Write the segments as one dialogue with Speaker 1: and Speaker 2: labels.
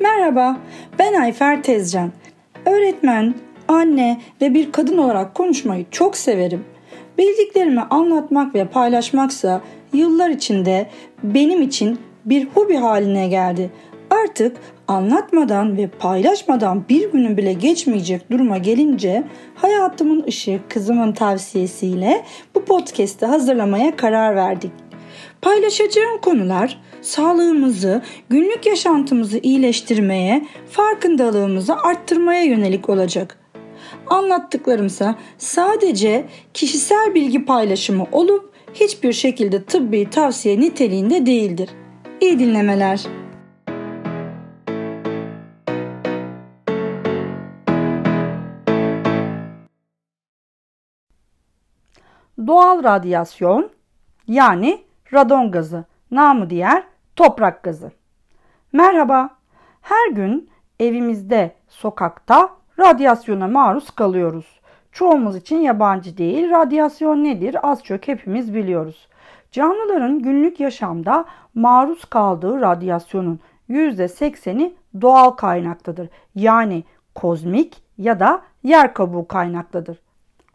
Speaker 1: Merhaba, ben Ayfer Tezcan. Öğretmen, anne ve bir kadın olarak konuşmayı çok severim. Bildiklerimi anlatmak ve paylaşmaksa yıllar içinde benim için bir hobi haline geldi. Artık anlatmadan ve paylaşmadan bir günün bile geçmeyecek duruma gelince hayatımın ışığı kızımın tavsiyesiyle bu podcast'i hazırlamaya karar verdik. Paylaşacağım konular sağlığımızı, günlük yaşantımızı iyileştirmeye, farkındalığımızı arttırmaya yönelik olacak. Anlattıklarımsa sadece kişisel bilgi paylaşımı olup hiçbir şekilde tıbbi tavsiye niteliğinde değildir. İyi dinlemeler.
Speaker 2: Doğal radyasyon yani radon gazı, namı diğer toprak gazı. Merhaba. Her gün evimizde, sokakta radyasyona maruz kalıyoruz. Çoğumuz için yabancı değil. Radyasyon nedir? Az çok hepimiz biliyoruz. Canlıların günlük yaşamda maruz kaldığı radyasyonun %80'i doğal kaynaktadır. Yani kozmik ya da yer kabuğu kaynaklıdır.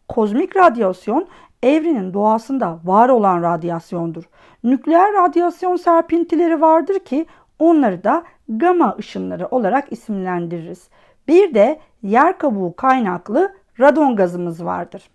Speaker 2: Kozmik radyasyon evrenin doğasında var olan radyasyondur. Nükleer radyasyon serpintileri vardır ki onları da gama ışınları olarak isimlendiririz. Bir de yer kabuğu kaynaklı radon gazımız vardır.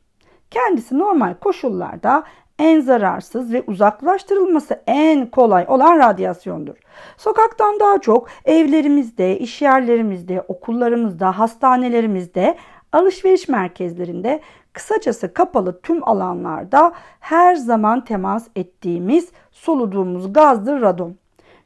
Speaker 2: Kendisi normal koşullarda en zararsız ve uzaklaştırılması en kolay olan radyasyondur. Sokaktan daha çok evlerimizde, iş yerlerimizde, okullarımızda, hastanelerimizde, alışveriş merkezlerinde Kısacası kapalı tüm alanlarda her zaman temas ettiğimiz, soluduğumuz gazdır radon.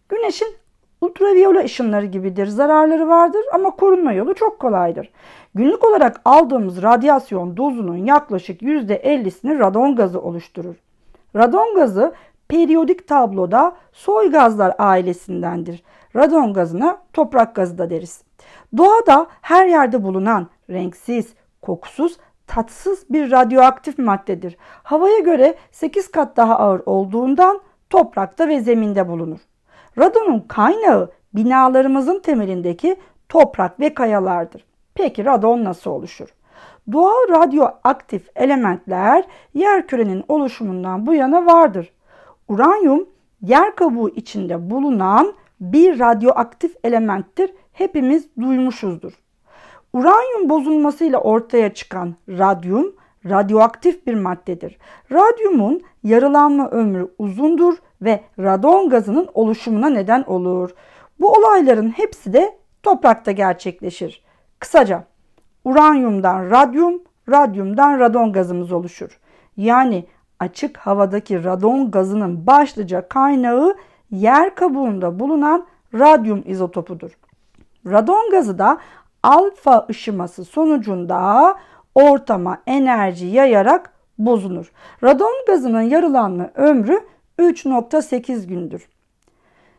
Speaker 2: Güneşin ultraviyole ışınları gibidir. Zararları vardır ama korunma yolu çok kolaydır. Günlük olarak aldığımız radyasyon dozunun yaklaşık %50'sini radon gazı oluşturur. Radon gazı periyodik tabloda soy gazlar ailesindendir. Radon gazına toprak gazı da deriz. Doğada her yerde bulunan renksiz, kokusuz tatsız bir radyoaktif maddedir. Havaya göre 8 kat daha ağır olduğundan toprakta ve zeminde bulunur. Radonun kaynağı binalarımızın temelindeki toprak ve kayalardır. Peki radon nasıl oluşur? Doğal radyoaktif elementler yer kürenin oluşumundan bu yana vardır. Uranyum yer kabuğu içinde bulunan bir radyoaktif elementtir. Hepimiz duymuşuzdur. Uranyum bozulmasıyla ortaya çıkan radyum radyoaktif bir maddedir. Radyumun yarılanma ömrü uzundur ve radon gazının oluşumuna neden olur. Bu olayların hepsi de toprakta gerçekleşir. Kısaca uranyumdan radyum, radyumdan radon gazımız oluşur. Yani açık havadaki radon gazının başlıca kaynağı yer kabuğunda bulunan radyum izotopudur. Radon gazı da alfa ışıması sonucunda ortama enerji yayarak bozulur. Radon gazının yarılanma ömrü 3.8 gündür.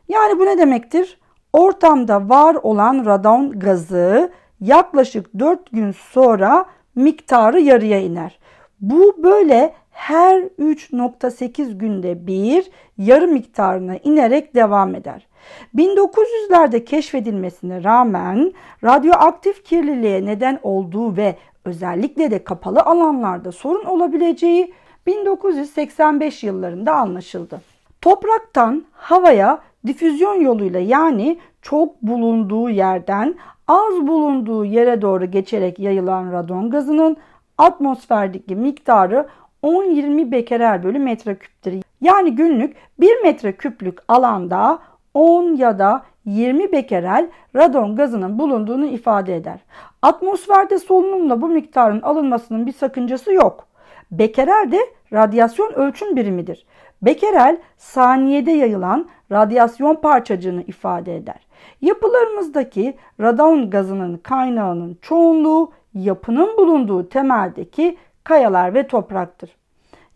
Speaker 2: Yani bu ne demektir? Ortamda var olan radon gazı yaklaşık 4 gün sonra miktarı yarıya iner. Bu böyle her 3.8 günde bir yarı miktarına inerek devam eder. 1900'lerde keşfedilmesine rağmen radyoaktif kirliliğe neden olduğu ve özellikle de kapalı alanlarda sorun olabileceği 1985 yıllarında anlaşıldı. Topraktan havaya difüzyon yoluyla yani çok bulunduğu yerden az bulunduğu yere doğru geçerek yayılan radon gazının atmosferdeki miktarı 10-20 bekerel bölü metreküptür. Yani günlük 1 metreküplük alanda 10 ya da 20 bekerel radon gazının bulunduğunu ifade eder. Atmosferde solunumla bu miktarın alınmasının bir sakıncası yok. Bekerel de radyasyon ölçüm birimidir. Bekerel saniyede yayılan radyasyon parçacığını ifade eder. Yapılarımızdaki radon gazının kaynağının çoğunluğu yapının bulunduğu temeldeki kayalar ve topraktır.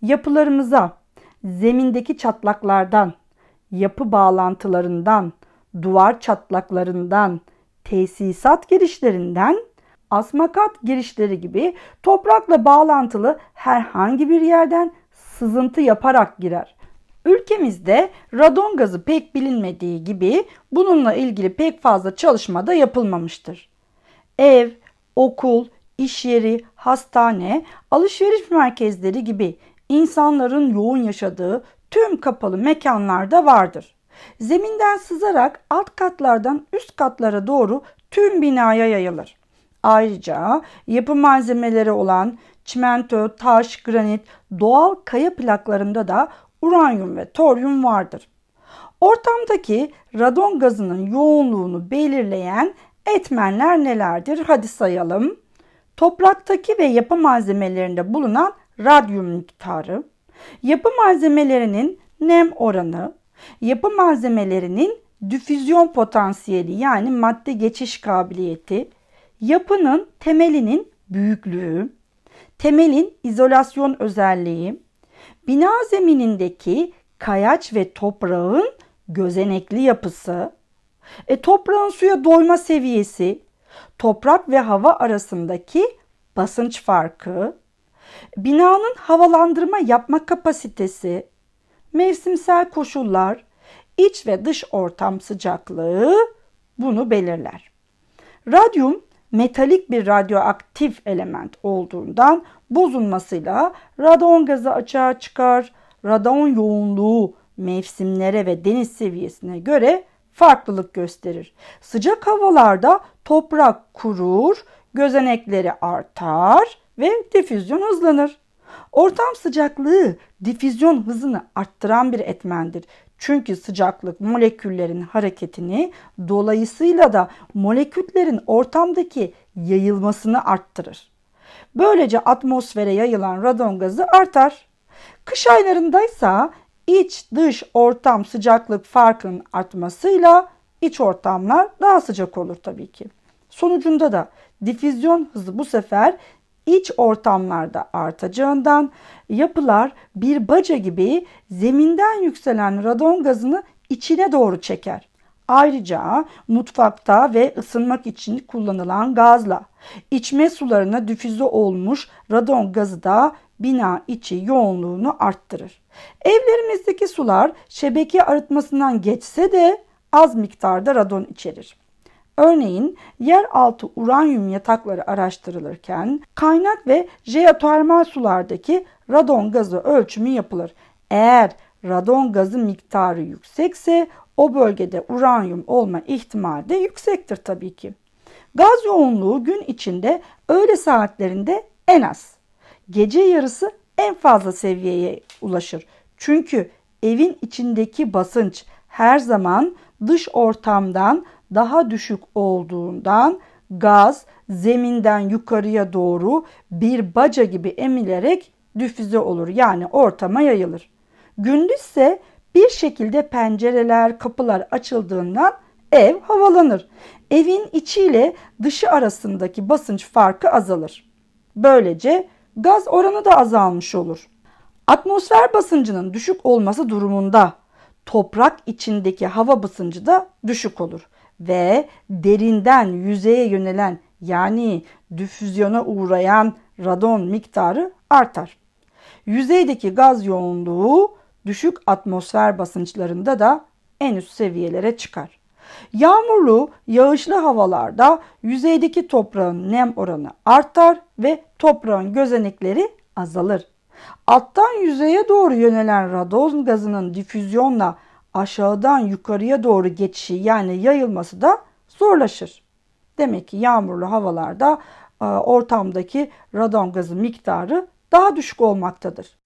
Speaker 2: Yapılarımıza zemindeki çatlaklardan, yapı bağlantılarından, duvar çatlaklarından, tesisat girişlerinden, asmakat girişleri gibi toprakla bağlantılı herhangi bir yerden sızıntı yaparak girer. Ülkemizde radon gazı pek bilinmediği gibi bununla ilgili pek fazla çalışma da yapılmamıştır. Ev, okul, iş yeri, hastane, alışveriş merkezleri gibi insanların yoğun yaşadığı tüm kapalı mekanlarda vardır. Zeminden sızarak alt katlardan üst katlara doğru tüm binaya yayılır. Ayrıca yapı malzemeleri olan çimento, taş, granit, doğal kaya plaklarında da uranyum ve toryum vardır. Ortamdaki radon gazının yoğunluğunu belirleyen etmenler nelerdir? Hadi sayalım. Topraktaki ve yapı malzemelerinde bulunan radyum miktarı, yapı malzemelerinin nem oranı, yapı malzemelerinin difüzyon potansiyeli yani madde geçiş kabiliyeti, yapının temelinin büyüklüğü, temelin izolasyon özelliği, bina zeminindeki kayaç ve toprağın gözenekli yapısı, e, toprağın suya doyma seviyesi, toprak ve hava arasındaki basınç farkı, binanın havalandırma yapma kapasitesi, mevsimsel koşullar, iç ve dış ortam sıcaklığı bunu belirler. Radyum metalik bir radyoaktif element olduğundan bozulmasıyla radon gazı açığa çıkar. Radon yoğunluğu mevsimlere ve deniz seviyesine göre farklılık gösterir. Sıcak havalarda toprak kurur, gözenekleri artar ve difüzyon hızlanır. Ortam sıcaklığı difüzyon hızını arttıran bir etmendir. Çünkü sıcaklık moleküllerin hareketini dolayısıyla da moleküllerin ortamdaki yayılmasını arttırır. Böylece atmosfere yayılan radon gazı artar. Kış aylarındaysa iç dış ortam sıcaklık farkının artmasıyla iç ortamlar daha sıcak olur tabii ki. Sonucunda da difüzyon hızı bu sefer iç ortamlarda artacağından yapılar bir baca gibi zeminden yükselen radon gazını içine doğru çeker. Ayrıca mutfakta ve ısınmak için kullanılan gazla içme sularına difüze olmuş radon gazı da bina içi yoğunluğunu arttırır. Evlerimizdeki sular şebeke arıtmasından geçse de az miktarda radon içerir. Örneğin yeraltı uranyum yatakları araştırılırken kaynak ve jeotermal sulardaki radon gazı ölçümü yapılır. Eğer radon gazı miktarı yüksekse o bölgede uranyum olma ihtimali de yüksektir tabii ki. Gaz yoğunluğu gün içinde öğle saatlerinde en az, gece yarısı en fazla seviyeye ulaşır. Çünkü evin içindeki basınç her zaman dış ortamdan daha düşük olduğundan gaz zeminden yukarıya doğru bir baca gibi emilerek difüze olur yani ortama yayılır. Gündüzse bir şekilde pencereler, kapılar açıldığından ev havalanır. Evin içiyle dışı arasındaki basınç farkı azalır. Böylece gaz oranı da azalmış olur. Atmosfer basıncının düşük olması durumunda toprak içindeki hava basıncı da düşük olur ve derinden yüzeye yönelen yani difüzyona uğrayan radon miktarı artar. Yüzeydeki gaz yoğunluğu düşük atmosfer basınçlarında da en üst seviyelere çıkar. Yağmurlu, yağışlı havalarda yüzeydeki toprağın nem oranı artar ve toprağın gözenekleri azalır. Alttan yüzeye doğru yönelen radon gazının difüzyonla aşağıdan yukarıya doğru geçişi yani yayılması da zorlaşır. Demek ki yağmurlu havalarda e, ortamdaki radon gazı miktarı daha düşük olmaktadır.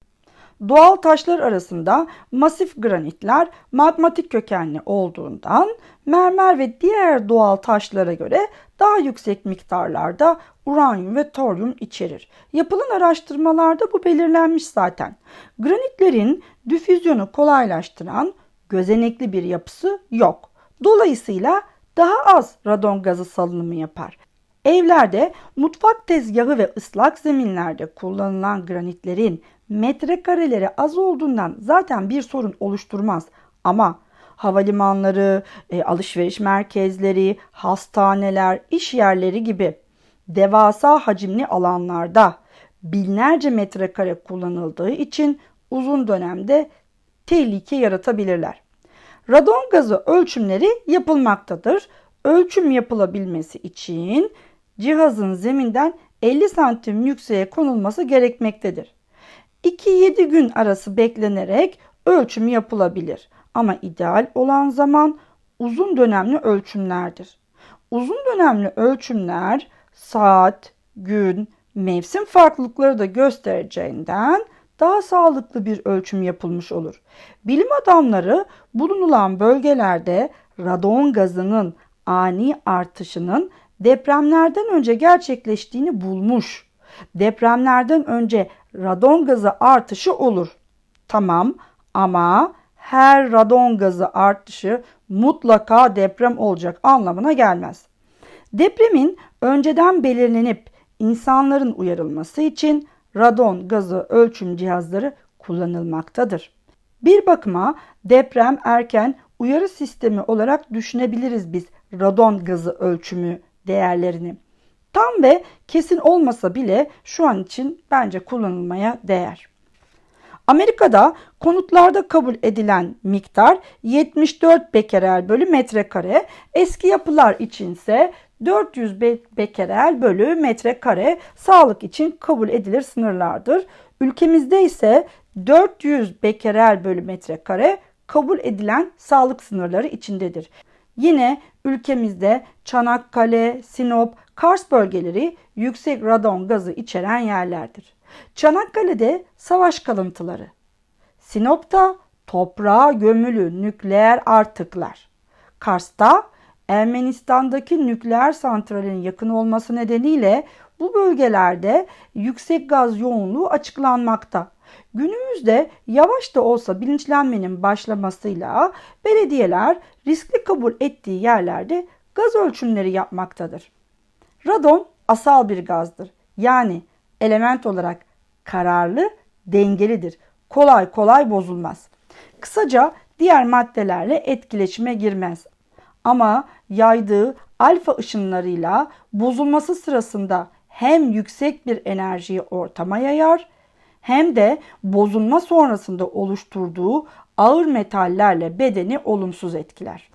Speaker 2: Doğal taşlar arasında masif granitler magmatik kökenli olduğundan mermer ve diğer doğal taşlara göre daha yüksek miktarlarda uranyum ve toryum içerir. Yapılan araştırmalarda bu belirlenmiş zaten. Granitlerin difüzyonu kolaylaştıran gözenekli bir yapısı yok. Dolayısıyla daha az radon gazı salınımı yapar. Evlerde mutfak tezgahı ve ıslak zeminlerde kullanılan granitlerin metrekareleri az olduğundan zaten bir sorun oluşturmaz. Ama havalimanları, e, alışveriş merkezleri, hastaneler, iş yerleri gibi devasa hacimli alanlarda binlerce metrekare kullanıldığı için uzun dönemde tehlike yaratabilirler. Radon gazı ölçümleri yapılmaktadır. Ölçüm yapılabilmesi için cihazın zeminden 50 santim yükseğe konulması gerekmektedir. 2-7 gün arası beklenerek ölçüm yapılabilir. Ama ideal olan zaman uzun dönemli ölçümlerdir. Uzun dönemli ölçümler saat, gün, mevsim farklılıkları da göstereceğinden daha sağlıklı bir ölçüm yapılmış olur. Bilim adamları bulunulan bölgelerde radon gazının ani artışının depremlerden önce gerçekleştiğini bulmuş. Depremlerden önce radon gazı artışı olur. Tamam ama her radon gazı artışı mutlaka deprem olacak anlamına gelmez. Depremin önceden belirlenip insanların uyarılması için radon gazı ölçüm cihazları kullanılmaktadır. Bir bakıma deprem erken uyarı sistemi olarak düşünebiliriz biz radon gazı ölçümü değerlerini. Tam ve kesin olmasa bile şu an için bence kullanılmaya değer. Amerika'da konutlarda kabul edilen miktar 74 bekerel bölü metrekare, eski yapılar içinse 400 bekerel bölü metrekare sağlık için kabul edilir sınırlardır. Ülkemizde ise 400 bekerel bölü metrekare kabul edilen sağlık sınırları içindedir. Yine ülkemizde Çanakkale, Sinop, Kars bölgeleri yüksek radon gazı içeren yerlerdir. Çanakkale'de savaş kalıntıları, Sinop'ta toprağa gömülü nükleer artıklar, Kars'ta Ermenistan'daki nükleer santralin yakın olması nedeniyle bu bölgelerde yüksek gaz yoğunluğu açıklanmakta. Günümüzde yavaş da olsa bilinçlenmenin başlamasıyla belediyeler riskli kabul ettiği yerlerde gaz ölçümleri yapmaktadır. Radon asal bir gazdır. Yani element olarak kararlı, dengelidir. Kolay kolay bozulmaz. Kısaca diğer maddelerle etkileşime girmez. Ama yaydığı alfa ışınlarıyla bozulması sırasında hem yüksek bir enerjiyi ortama yayar hem de bozulma sonrasında oluşturduğu ağır metallerle bedeni olumsuz etkiler.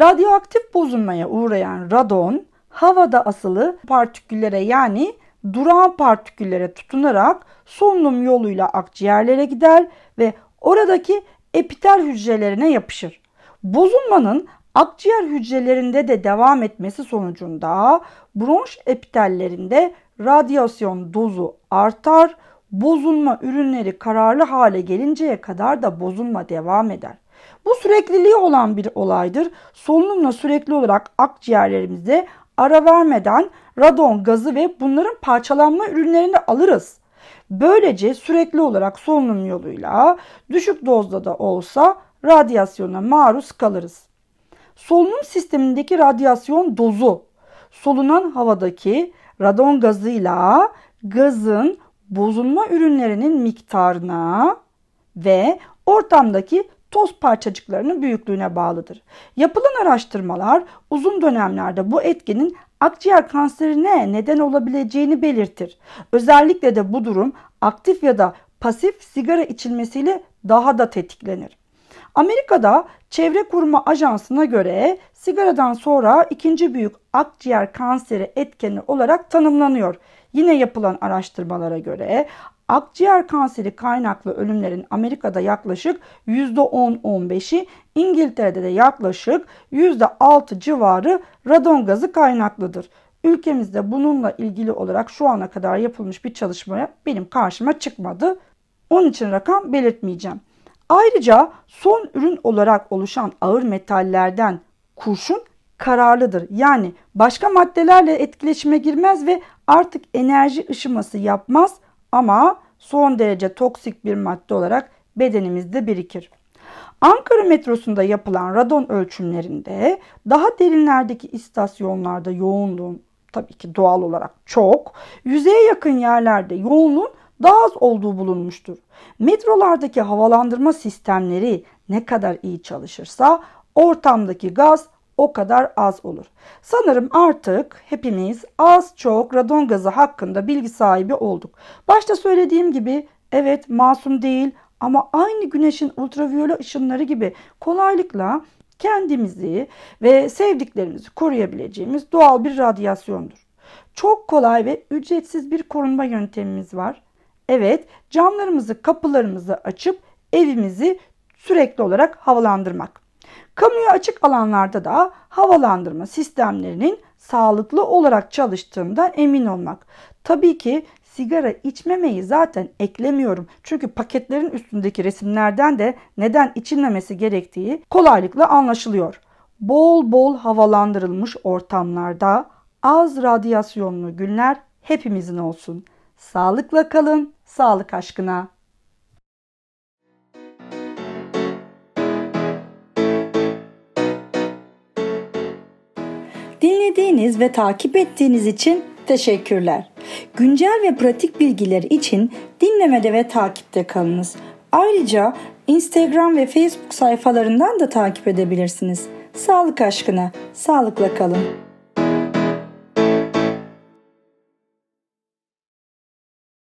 Speaker 2: Radyoaktif bozulmaya uğrayan radon havada asılı partiküllere yani durağan partiküllere tutunarak solunum yoluyla akciğerlere gider ve oradaki epitel hücrelerine yapışır. Bozulmanın akciğer hücrelerinde de devam etmesi sonucunda bronş epitellerinde radyasyon dozu artar, bozulma ürünleri kararlı hale gelinceye kadar da bozulma devam eder. Bu sürekliliği olan bir olaydır. Solunumla sürekli olarak akciğerlerimizde ara vermeden radon gazı ve bunların parçalanma ürünlerini alırız. Böylece sürekli olarak solunum yoluyla düşük dozda da olsa radyasyona maruz kalırız. Solunum sistemindeki radyasyon dozu solunan havadaki radon gazıyla gazın bozulma ürünlerinin miktarına ve ortamdaki toz parçacıklarının büyüklüğüne bağlıdır. Yapılan araştırmalar uzun dönemlerde bu etkinin akciğer kanserine neden olabileceğini belirtir. Özellikle de bu durum aktif ya da pasif sigara içilmesiyle daha da tetiklenir. Amerika'da Çevre Koruma Ajansı'na göre sigaradan sonra ikinci büyük akciğer kanseri etkeni olarak tanımlanıyor. Yine yapılan araştırmalara göre akciğer kanseri kaynaklı ölümlerin Amerika'da yaklaşık %10-15'i, İngiltere'de de yaklaşık %6 civarı radon gazı kaynaklıdır. Ülkemizde bununla ilgili olarak şu ana kadar yapılmış bir çalışmaya benim karşıma çıkmadı. Onun için rakam belirtmeyeceğim. Ayrıca son ürün olarak oluşan ağır metallerden kurşun kararlıdır. Yani başka maddelerle etkileşime girmez ve artık enerji ışıması yapmaz ama son derece toksik bir madde olarak bedenimizde birikir. Ankara metrosunda yapılan radon ölçümlerinde daha derinlerdeki istasyonlarda yoğunluğun tabii ki doğal olarak çok, yüzeye yakın yerlerde yoğunluğun daha az olduğu bulunmuştur. Metrolardaki havalandırma sistemleri ne kadar iyi çalışırsa ortamdaki gaz o kadar az olur. Sanırım artık hepimiz az çok radon gazı hakkında bilgi sahibi olduk. Başta söylediğim gibi evet masum değil ama aynı güneşin ultraviyole ışınları gibi kolaylıkla kendimizi ve sevdiklerimizi koruyabileceğimiz doğal bir radyasyondur. Çok kolay ve ücretsiz bir korunma yöntemimiz var. Evet, camlarımızı, kapılarımızı açıp evimizi sürekli olarak havalandırmak. Kamuya açık alanlarda da havalandırma sistemlerinin sağlıklı olarak çalıştığından emin olmak. Tabii ki sigara içmemeyi zaten eklemiyorum. Çünkü paketlerin üstündeki resimlerden de neden içilmemesi gerektiği kolaylıkla anlaşılıyor. Bol bol havalandırılmış ortamlarda az radyasyonlu günler hepimizin olsun. Sağlıkla kalın, sağlık aşkına.
Speaker 1: Dinlediğiniz ve takip ettiğiniz için teşekkürler. Güncel ve pratik bilgiler için dinlemede ve takipte kalınız. Ayrıca Instagram ve Facebook sayfalarından da takip edebilirsiniz. Sağlık aşkına, sağlıkla kalın.